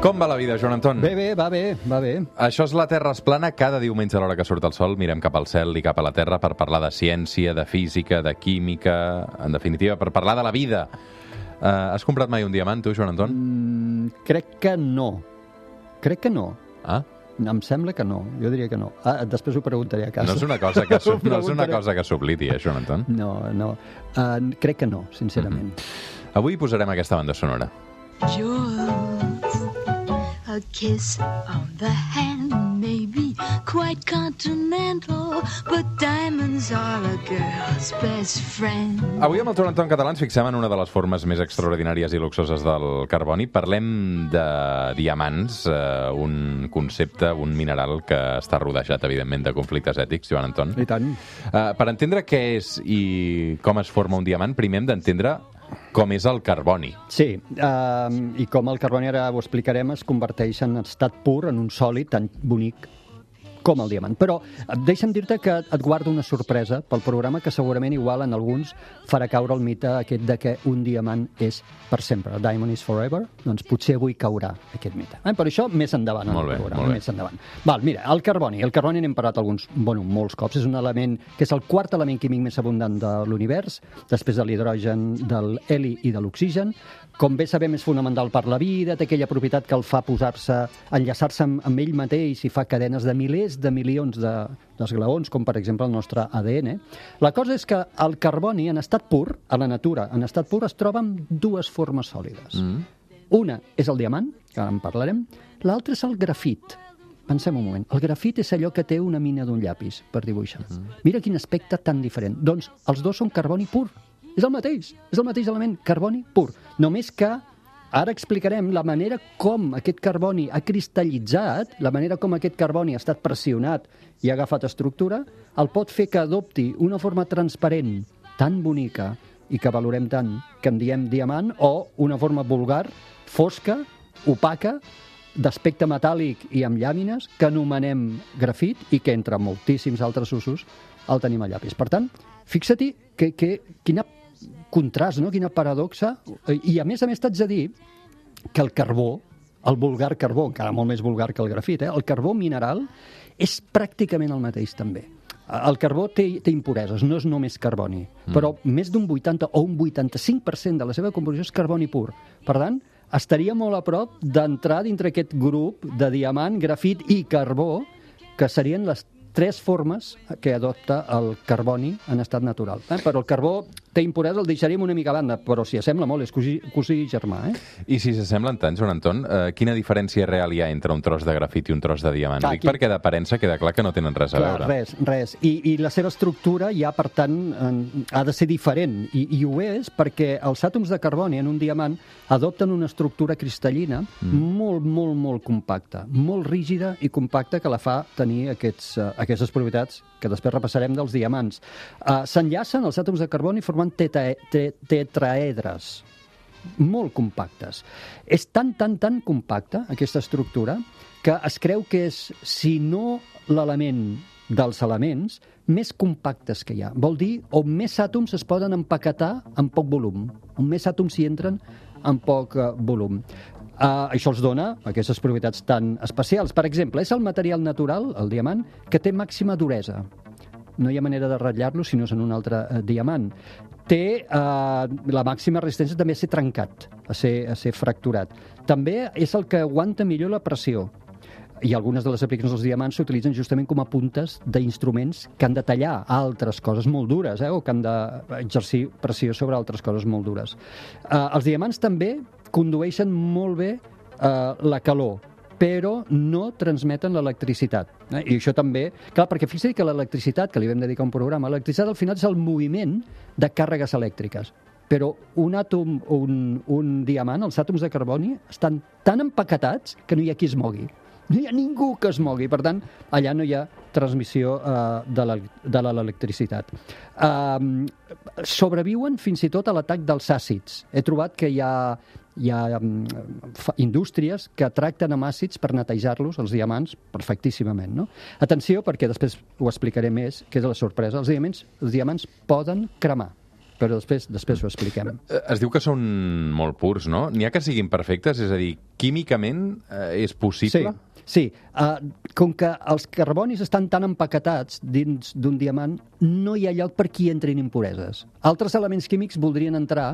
Com va la vida, Joan Anton? Bé, bé, va bé, va bé. Això és La Terra es plana. Cada diumenge a l'hora que surt el sol mirem cap al cel i cap a la Terra per parlar de ciència, de física, de química, en definitiva, per parlar de la vida. Uh, has comprat mai un diamant, tu, Joan Anton? Mm, crec que no. Crec que no. Ah, Em sembla que no. Jo diria que no. Ah, després ho preguntaré a casa. no és una cosa que, sub, no és una cosa que s'oblidi, eh, Joan Anton? No, no. Uh, crec que no, sincerament. Avui posarem aquesta banda sonora. Jewels, a kiss on the hand may be quite continental, but diamonds are a girl's best friend. Avui amb el Joan Anton Català ens fixem en una de les formes més extraordinàries i luxoses del carboni. Parlem de diamants, eh, un concepte, un mineral que està rodejat, evidentment, de conflictes ètics, Joan Anton. I tant. Uh, per entendre què és i com es forma un diamant, primer hem d'entendre com és el carboni. Sí, uh, i com el carboni, ara ho explicarem, es converteix en estat pur, en un sòlid tan bonic com el diamant. Però eh, deixa'm dir-te que et guardo una sorpresa pel programa que segurament igual en alguns farà caure el mite aquest de que un diamant és per sempre. A diamond is forever? Doncs potser avui caurà aquest mite. Eh? Per això més endavant en Molt bé, programa. molt bé. Més endavant. Val, mira, el carboni. El carboni n'hem parlat alguns, bueno, molts cops. És un element que és el quart element químic més abundant de l'univers, després de l'hidrogen, del heli i de l'oxigen. Com bé sabem, és fonamental per la vida, té aquella propietat que el fa posar-se, enllaçar-se amb, amb ell mateix i fa cadenes de milers de milions de d'esglaons, com per exemple el nostre ADN. La cosa és que el carboni, en estat pur, a la natura, en estat pur, es troba amb dues formes sòlides. Mm. Una és el diamant, que ara en parlarem, l'altra és el grafit. Pensem un moment. El grafit és allò que té una mina d'un llapis per dibuixar. Mira quin aspecte tan diferent. Doncs els dos són carboni pur. És el mateix. És el mateix element, carboni pur. Només que ara explicarem la manera com aquest carboni ha cristal·litzat, la manera com aquest carboni ha estat pressionat i ha agafat estructura, el pot fer que adopti una forma transparent tan bonica i que valorem tant que en diem diamant o una forma vulgar, fosca, opaca, d'aspecte metàl·lic i amb llàmines que anomenem grafit i que entre moltíssims altres usos el tenim a llapis. Per tant, fixa-t'hi que, que, quina contrast, no? quina paradoxa. I a més a més t'haig de dir que el carbó, el vulgar carbó, encara molt més vulgar que el grafit, eh? el carbó mineral és pràcticament el mateix també. El carbó té, té impureses, no és només carboni, mm. però més d'un 80 o un 85% de la seva composició és carboni pur. Per tant, estaria molt a prop d'entrar dintre aquest grup de diamant, grafit i carbó, que serien les tres formes que adopta el carboni en estat natural. Eh? Però el carbó té impuresa, el deixaríem una mica a banda, però si assembla molt, és cosí, cosí germà. Eh? I si s'assemblen tant, Joan Anton, eh, quina diferència real hi ha entre un tros de grafit i un tros de diamant? Clar, Dic aquí- perquè d'aparença queda clar que no tenen res a Clar, veure. res, res. I, I la seva estructura ja, per tant, en, ha de ser diferent. I, I ho és perquè els àtoms de carboni en un diamant adopten una estructura cristal·lina mm. molt, molt, molt compacta, molt rígida i compacta que la fa tenir aquests, uh, aquestes propietats que després repassarem dels diamants. Uh, S'enllacen els àtoms de carboni formant teta, te, tetraedres molt compactes. És tan, tan, tan compacta, aquesta estructura, que es creu que és, si no l'element dels elements, més compactes que hi ha. Vol dir on més àtoms es poden empaquetar en poc volum, on més àtoms hi entren en poc uh, volum. Uh, això els dona aquestes propietats tan especials. Per exemple, és el material natural, el diamant, que té màxima duresa no hi ha manera de ratllar-lo si no és en un altre eh, diamant. Té eh, la màxima resistència també a ser trencat, a ser, a ser fracturat. També és el que aguanta millor la pressió. I algunes de les aplicacions dels diamants s'utilitzen justament com a puntes d'instruments que han de tallar altres coses molt dures, eh, o que han d'exercir pressió sobre altres coses molt dures. Eh, els diamants també condueixen molt bé eh, la calor, però no transmeten l'electricitat. Eh? I això també... Clar, perquè fixa't que l'electricitat, que li vam dedicar un programa, l'electricitat al final és el moviment de càrregues elèctriques. Però un àtom, un, un diamant, els àtoms de carboni, estan tan empaquetats que no hi ha qui es mogui. no hi ha ningú que es mogui. Per tant, allà no hi ha transmissió uh, de la- de la- l'electricitat. Uh, sobreviuen fins i tot a l'atac dels àcids. He trobat que hi ha, hi ha um, indústries que tracten amb àcids per netejar-los, els diamants, perfectíssimament. No? Atenció, perquè després ho explicaré més, que és la sorpresa. Els diamants, els diamants poden cremar, però després, després ho expliquem. Eh, Es diu que són molt purs, no? N'hi ha que siguin perfectes? És a dir, químicament eh, és possible? Sí, sí. Uh, com que els carbonis estan tan empaquetats dins d'un diamant, no hi ha lloc per qui entrin impureses. Altres elements químics voldrien entrar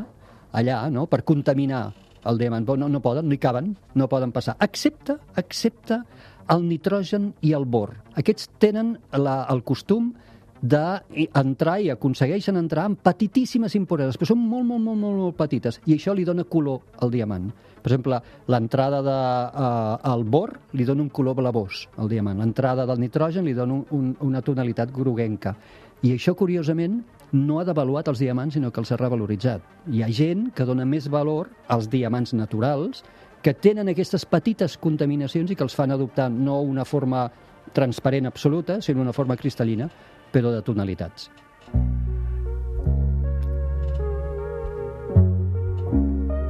allà no? per contaminar el diamant, no, no poden, no hi caben, no poden passar, excepte, excepte el nitrogen i el bor. Aquests tenen la, el costum d'entrar i aconsegueixen entrar amb petitíssimes impureses, però són molt, molt, molt, molt, molt petites, i això li dona color al diamant. Per exemple, l'entrada del de, uh, bor li dona un color blavós al diamant, l'entrada del nitrogen li dona un, un, una tonalitat groguenca. I això, curiosament, no ha devaluat els diamants, sinó que els ha revaloritzat. Hi ha gent que dona més valor als diamants naturals, que tenen aquestes petites contaminacions i que els fan adoptar no una forma transparent absoluta, sinó una forma cristal·lina, però de tonalitats.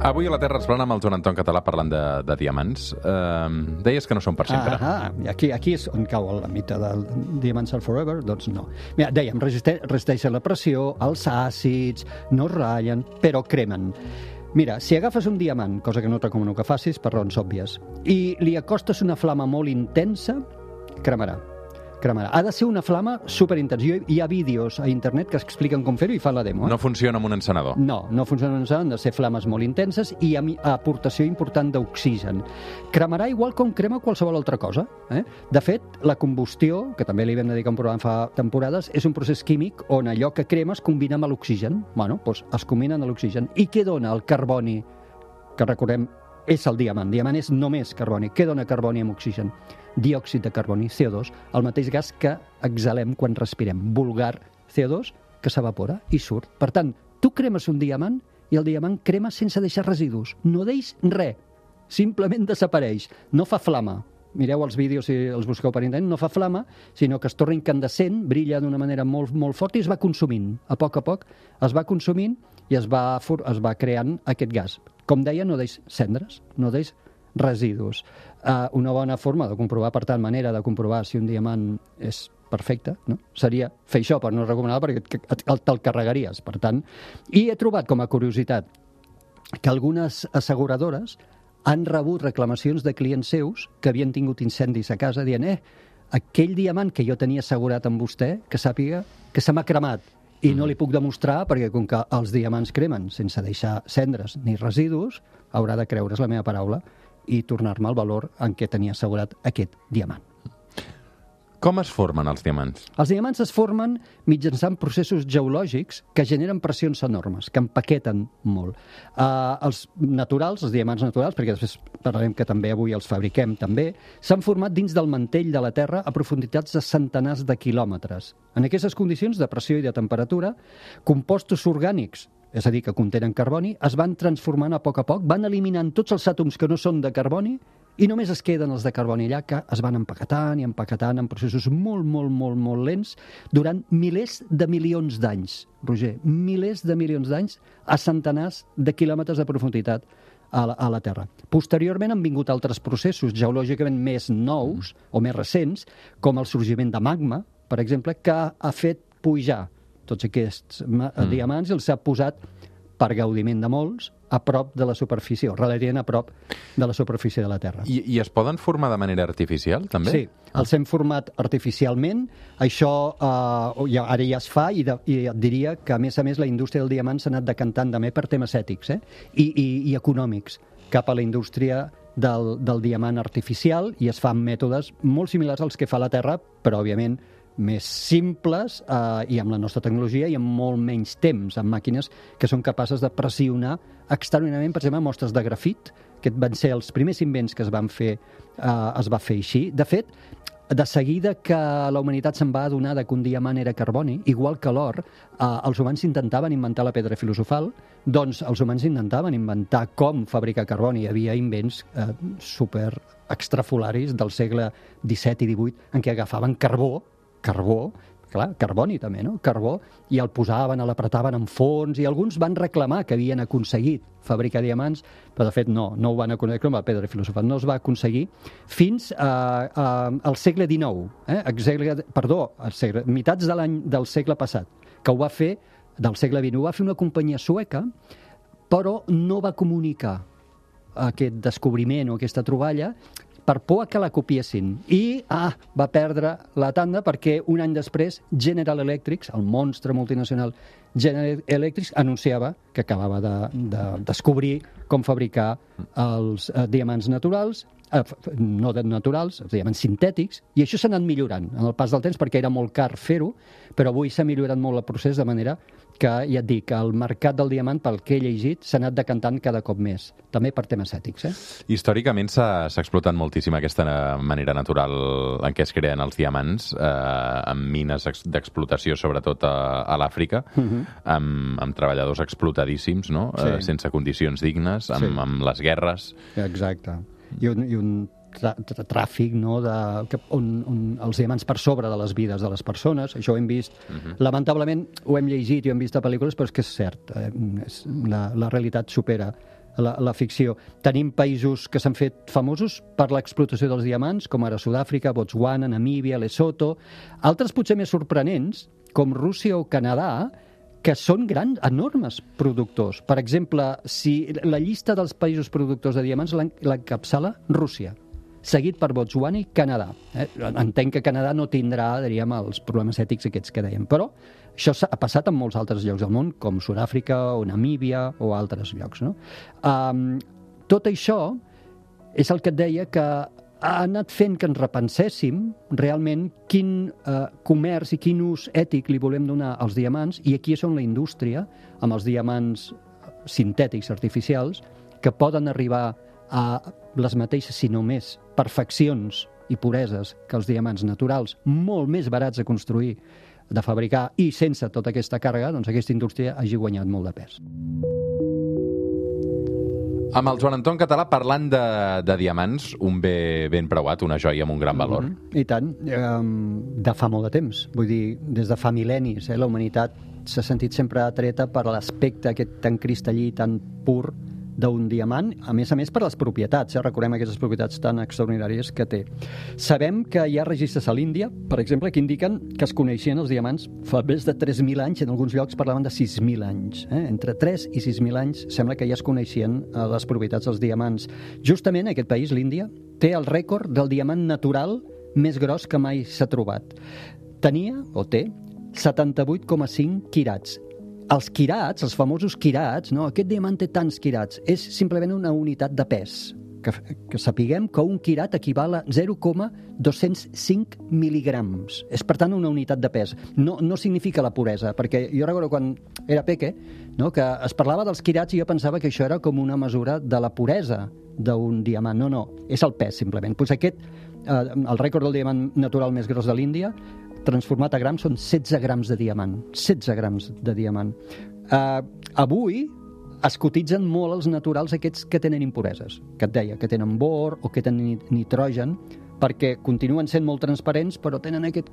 Avui a la Terra es plana amb el Joan Anton Català parlant de, de diamants. Uh, deies que no són per sempre. Ah, i aquí, aquí és on cau el mite del Diamonds are forever? Doncs no. Mira, dèiem, resiste, resisteixen la pressió, els àcids, no ratllen, però cremen. Mira, si agafes un diamant, cosa que no et recomano que facis per raons òbvies, i li acostes una flama molt intensa, cremarà cremarà. Ha de ser una flama superintensa. Hi ha vídeos a internet que expliquen com fer-ho i fan la demo. Eh? No funciona amb un encenedor. No, no funcionen, han de ser flames molt intenses i amb aportació important d'oxigen. Cremarà igual com crema qualsevol altra cosa. Eh? De fet, la combustió, que també li vam dedicar un programa fa temporades, és un procés químic on allò que crema es combina amb l'oxigen. Bueno, doncs es combina amb l'oxigen. I què dona el carboni? Que recordem, és el diamant. Diamant és només carboni. Què dona carboni amb oxigen? Diòxid de carboni, CO2, el mateix gas que exhalem quan respirem. Vulgar CO2 que s'evapora i surt. Per tant, tu cremes un diamant i el diamant crema sense deixar residus. No deix res. Simplement desapareix. No fa flama. Mireu els vídeos si els busqueu per internet, no fa flama, sinó que es torna incandescent, brilla d'una manera molt, molt forta i es va consumint. A poc a poc es va consumint i es va, es va creant aquest gas. Com deia, no deix cendres, no deix residus. Uh, una bona forma de comprovar, per tant, manera de comprovar si un diamant és perfecte, no? seria fer això, però no és recomanable perquè te'l carregaries, per tant. I he trobat com a curiositat que algunes asseguradores han rebut reclamacions de clients seus que havien tingut incendis a casa dient eh, aquell diamant que jo tenia assegurat amb vostè, que sàpiga que se m'ha cremat i no li puc demostrar perquè com que els diamants cremen sense deixar cendres ni residus, haurà de creure's la meva paraula i tornar-me el valor en què tenia assegurat aquest diamant. Com es formen els diamants? Els diamants es formen mitjançant processos geològics que generen pressions enormes, que empaqueten molt. Uh, els naturals, els diamants naturals, perquè després parlarem que també avui els fabriquem també, s'han format dins del mantell de la Terra a profunditats de centenars de quilòmetres. En aquestes condicions de pressió i de temperatura, compostos orgànics, és a dir, que contenen carboni, es van transformant a poc a poc, van eliminant tots els àtoms que no són de carboni i només es queden els de carboni allà que es van empaquetant i empaquetant en processos molt, molt, molt, molt lents durant milers de milions d'anys, Roger, milers de milions d'anys a centenars de quilòmetres de profunditat a la, a la Terra. Posteriorment han vingut altres processos geològicament més nous o més recents, com el sorgiment de magma, per exemple, que ha fet pujar tots aquests ma- diamants i els ha posat per gaudiment de molts, a prop de la superfície, o relativament a prop de la superfície de la Terra. I, I es poden formar de manera artificial, també? Sí, els hem format artificialment. Això eh, ja, ara ja es fa i, de, i et diria que, a més a més, la indústria del diamant s'ha anat decantant també per temes ètics eh? I, i, i econòmics cap a la indústria del, del diamant artificial i es fan mètodes molt similars als que fa la Terra, però, òbviament, més simples eh, i amb la nostra tecnologia i amb molt menys temps, amb màquines que són capaces de pressionar extraordinàriament, per exemple, mostres de grafit, que van ser els primers invents que es van fer, eh, es va fer així. De fet, de seguida que la humanitat se'n va adonar que un diamant era carboni, igual que l'or, eh, els humans intentaven inventar la pedra filosofal, doncs els humans intentaven inventar com fabricar carboni. Hi havia invents eh, super extrafolaris del segle XVII i XVIII en què agafaven carbó, carbó, clar, carboni també, no? Carbó, i el posaven, l'apretaven en fons, i alguns van reclamar que havien aconseguit fabricar diamants, però de fet no, no ho van aconseguir, com la pedra filosofal, no es va aconseguir fins a, a, al segle XIX, eh? Segle, perdó, al segle, mitats de l'any del segle passat, que ho va fer, del segle XX, ho va fer una companyia sueca, però no va comunicar aquest descobriment o aquesta troballa per por a que la copiessin. I, ah, va perdre la tanda perquè un any després General Electric, el monstre multinacional General Electric, anunciava que acabava de, de descobrir com fabricar els eh, diamants naturals, no de naturals, els diamants sintètics, i això s'ha anat millorant en el pas del temps perquè era molt car fer-ho, però avui s'ha millorat molt el procés de manera que, ja et dic, el mercat del diamant, pel que he llegit, s'ha anat decantant cada cop més, també per temes ètics. Eh? Històricament s'ha explotat moltíssim aquesta manera natural en què es creen els diamants, eh, amb mines ex- d'explotació, sobretot a, a l'Àfrica, amb, amb treballadors explotadíssims, no? Sí. Eh, sense condicions dignes, amb, Sí. amb les guerres. Exacte. I un, i un tràfic no, de, que, on, on els diamants per sobre de les vides de les persones, això ho hem vist, lamentablement ho hem llegit i ho hem vist a pel·lícules, però és que és cert, eh, és, la, la realitat supera la, la ficció. Tenim països que s'han fet famosos per l'explotació dels diamants, com ara Sud-àfrica, Botswana, Namíbia, Lesotho, altres potser més sorprenents, com Rússia o Canadà, que són grans, enormes productors. Per exemple, si la llista dels països productors de diamants l'en- l'encapçala Rússia, seguit per Botswana i Canadà. Eh? Entenc que Canadà no tindrà, diríem, els problemes ètics aquests que dèiem, però això ha passat en molts altres llocs del món, com Sud-àfrica o Namíbia o altres llocs. No? Um, tot això és el que et deia que ha anat fent que ens repenséssim realment quin eh, comerç i quin ús ètic li volem donar als diamants i aquí és on la indústria, amb els diamants sintètics artificials, que poden arribar a les mateixes, si no més, perfeccions i pureses que els diamants naturals, molt més barats de construir, de fabricar, i sense tota aquesta càrrega, doncs aquesta indústria hagi guanyat molt de pes. Amb el Joan Anton Català parlant de, de diamants, un bé ben preuat, una joia amb un gran valor. Mm -hmm. I tant, um, de fa molt de temps. Vull dir, des de fa mil·lennis, eh, la humanitat s'ha sentit sempre atreta per l'aspecte aquest tan cristallí, tan pur d'un diamant, a més a més per les propietats, eh? recordem aquestes propietats tan extraordinàries que té. Sabem que hi ha registres a l'Índia, per exemple, que indiquen que es coneixien els diamants fa més de 3.000 anys, en alguns llocs parlaven de 6.000 anys. Eh? Entre 3 i 6.000 anys sembla que ja es coneixien eh, les propietats dels diamants. Justament aquest país, l'Índia, té el rècord del diamant natural més gros que mai s'ha trobat. Tenia, o té, 78,5 quirats. Els quirats, els famosos quirats, no? aquest diamant té tants quirats, és simplement una unitat de pes. Que, que sapiguem que un quirat equival a 0,205 mil·ligrams. És, per tant, una unitat de pes. No, no significa la puresa, perquè jo recordo quan era peque no? que es parlava dels quirats i jo pensava que això era com una mesura de la puresa d'un diamant. No, no, és el pes, simplement. Pues aquest, eh, el rècord del diamant natural més gros de l'Índia, transformat a grams, són 16 grams de diamant. 16 grams de diamant. Uh, avui es cotitzen molt els naturals aquests que tenen impureses, que et deia, que tenen bor o que tenen ni- nitrogen, perquè continuen sent molt transparents, però tenen aquest,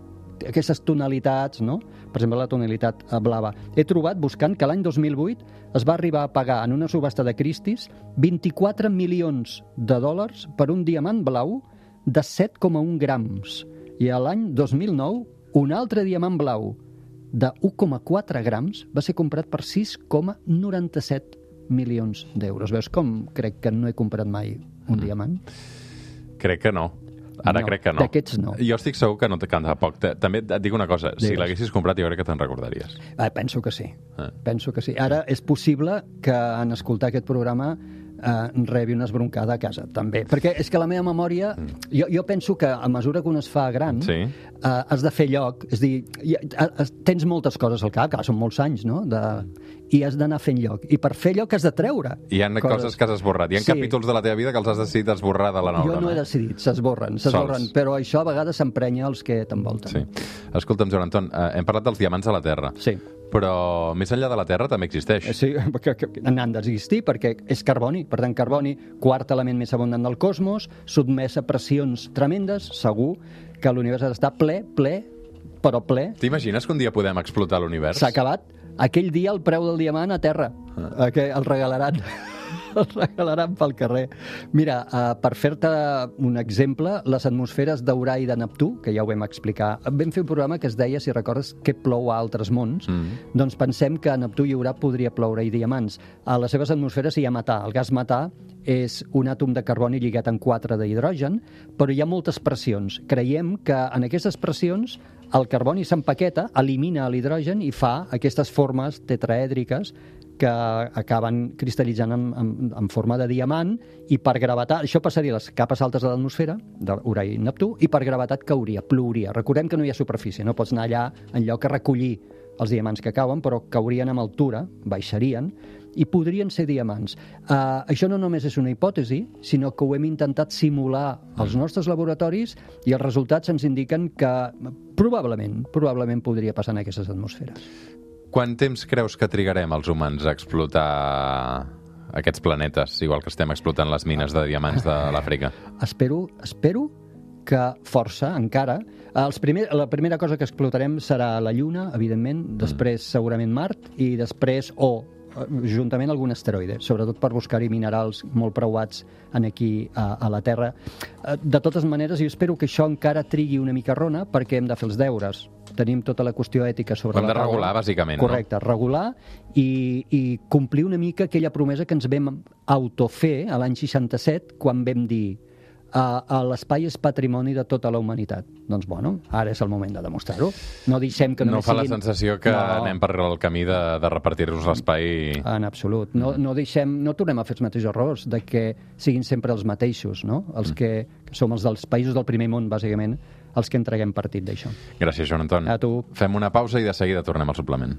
aquestes tonalitats, no? Per exemple, la tonalitat blava. He trobat, buscant, que l'any 2008 es va arribar a pagar en una subhasta de Christie's 24 milions de dòlars per un diamant blau de 7,1 grams. I a l'any 2009, un altre diamant blau de 1,4 grams va ser comprat per 6,97 milions d'euros. Veus com crec que no he comprat mai un diamant? Crec que no. Ara No, crec que no. d'aquests no. Jo estic segur que no te canta poc. També et dic una cosa, si Digues. l'haguessis comprat jo crec que te'n recordaries. Ah, penso que sí. Ah. Penso que sí. Ara és possible que en escoltar aquest programa eh, rebi una esbroncada a casa, també. Perquè és que la meva memòria... Jo, jo penso que a mesura que un es fa gran, Sí. eh, has de fer lloc. És dir, has- tens moltes coses al cap, clar, són molts anys, no? De, i has d'anar fent lloc. I per fer lloc has de treure. Hi ha coses que has esborrat. Hi ha Sí. capítols de la teva vida que els has decidit esborrar de la neurona. Jo no he decidit, s'esborren, s'esborren, però això a vegades s'emprenya els que t'envolten. Sí. Escolta'm, Joan Anton, eh, hem parlat dels diamants a la Terra. Sí. Però més enllà de la Terra també existeix. Sí, que, que n'han d'existir perquè és carboni. Per tant, carboni, quart element més abundant del cosmos, sotmès a pressions tremendes, segur que l'univers ha d'estar ple, ple, però ple. T'imagines que un dia podem explotar l'univers? S'ha acabat. Aquell dia el preu del diamant a terra, Ah. que el regalaran. el regalaran pel carrer. Mira, uh, per fer-te un exemple, les atmosferes d'Urà i de Neptú, que ja ho vam explicar, vam fer un programa que es deia, si recordes, què plou a altres mons, Mm. doncs pensem que a Neptú i Urà podria ploure-hi diamants. A les seves atmosferes hi ha metà. El gas metà és un àtom de carboni lligat en quatre d'hidrogen, però hi ha moltes pressions. Creiem que en aquestes pressions el carboni s'empaqueta, elimina l'hidrogen i fa aquestes formes tetraèdriques que acaben cristal·litzant en, en, en forma de diamant i per gravetat, això passaria a les capes altes de l'atmosfera, d'Urà i Neptú, i per gravetat cauria, plouria. Recordem que no hi ha superfície, no pots anar allà en lloc a recollir els diamants que cauen, però caurien amb altura, baixarien, i podrien ser diamants. Uh, això no només és una hipòtesi, sinó que ho hem intentat simular als nostres laboratoris i els resultats ens indiquen que probablement, probablement podria passar en aquestes atmosferes. Quant temps creus que trigarem els humans a explotar aquests planetes, igual que estem explotant les mines de diamants de l'Àfrica? Espero, espero que força, encara. Els primer, la primera cosa que explotarem serà la Lluna, evidentment, després segurament Mart, i després, o eh, juntament algun asteroide, sobretot per buscar-hi minerals molt preuats en aquí a, a la Terra. Eh, De totes maneres, jo espero que això encara trigui una mica rona perquè hem de fer els deures. Tenim tota la qüestió ètica sobre hem la de taula. regular, bàsicament, no? Correcte, regular i, i complir una mica aquella promesa que ens vam autofer a l'any 67 quan vam dir uh, l'espai és patrimoni de tota la humanitat. Doncs, bueno, ara és el moment de demostrar-ho. No deixem que No fa la siguin... sensació que No. anem per el camí de, de repartir-nos l'espai... En absolut. No, no deixem, no tornem a fer els mateixos errors de que siguin sempre els mateixos, no? Els que, que som els dels països del primer món, bàsicament, els que entreguem partit d'això. Gràcies, Joan Anton. A tu. Fem una pausa i de seguida tornem al suplement.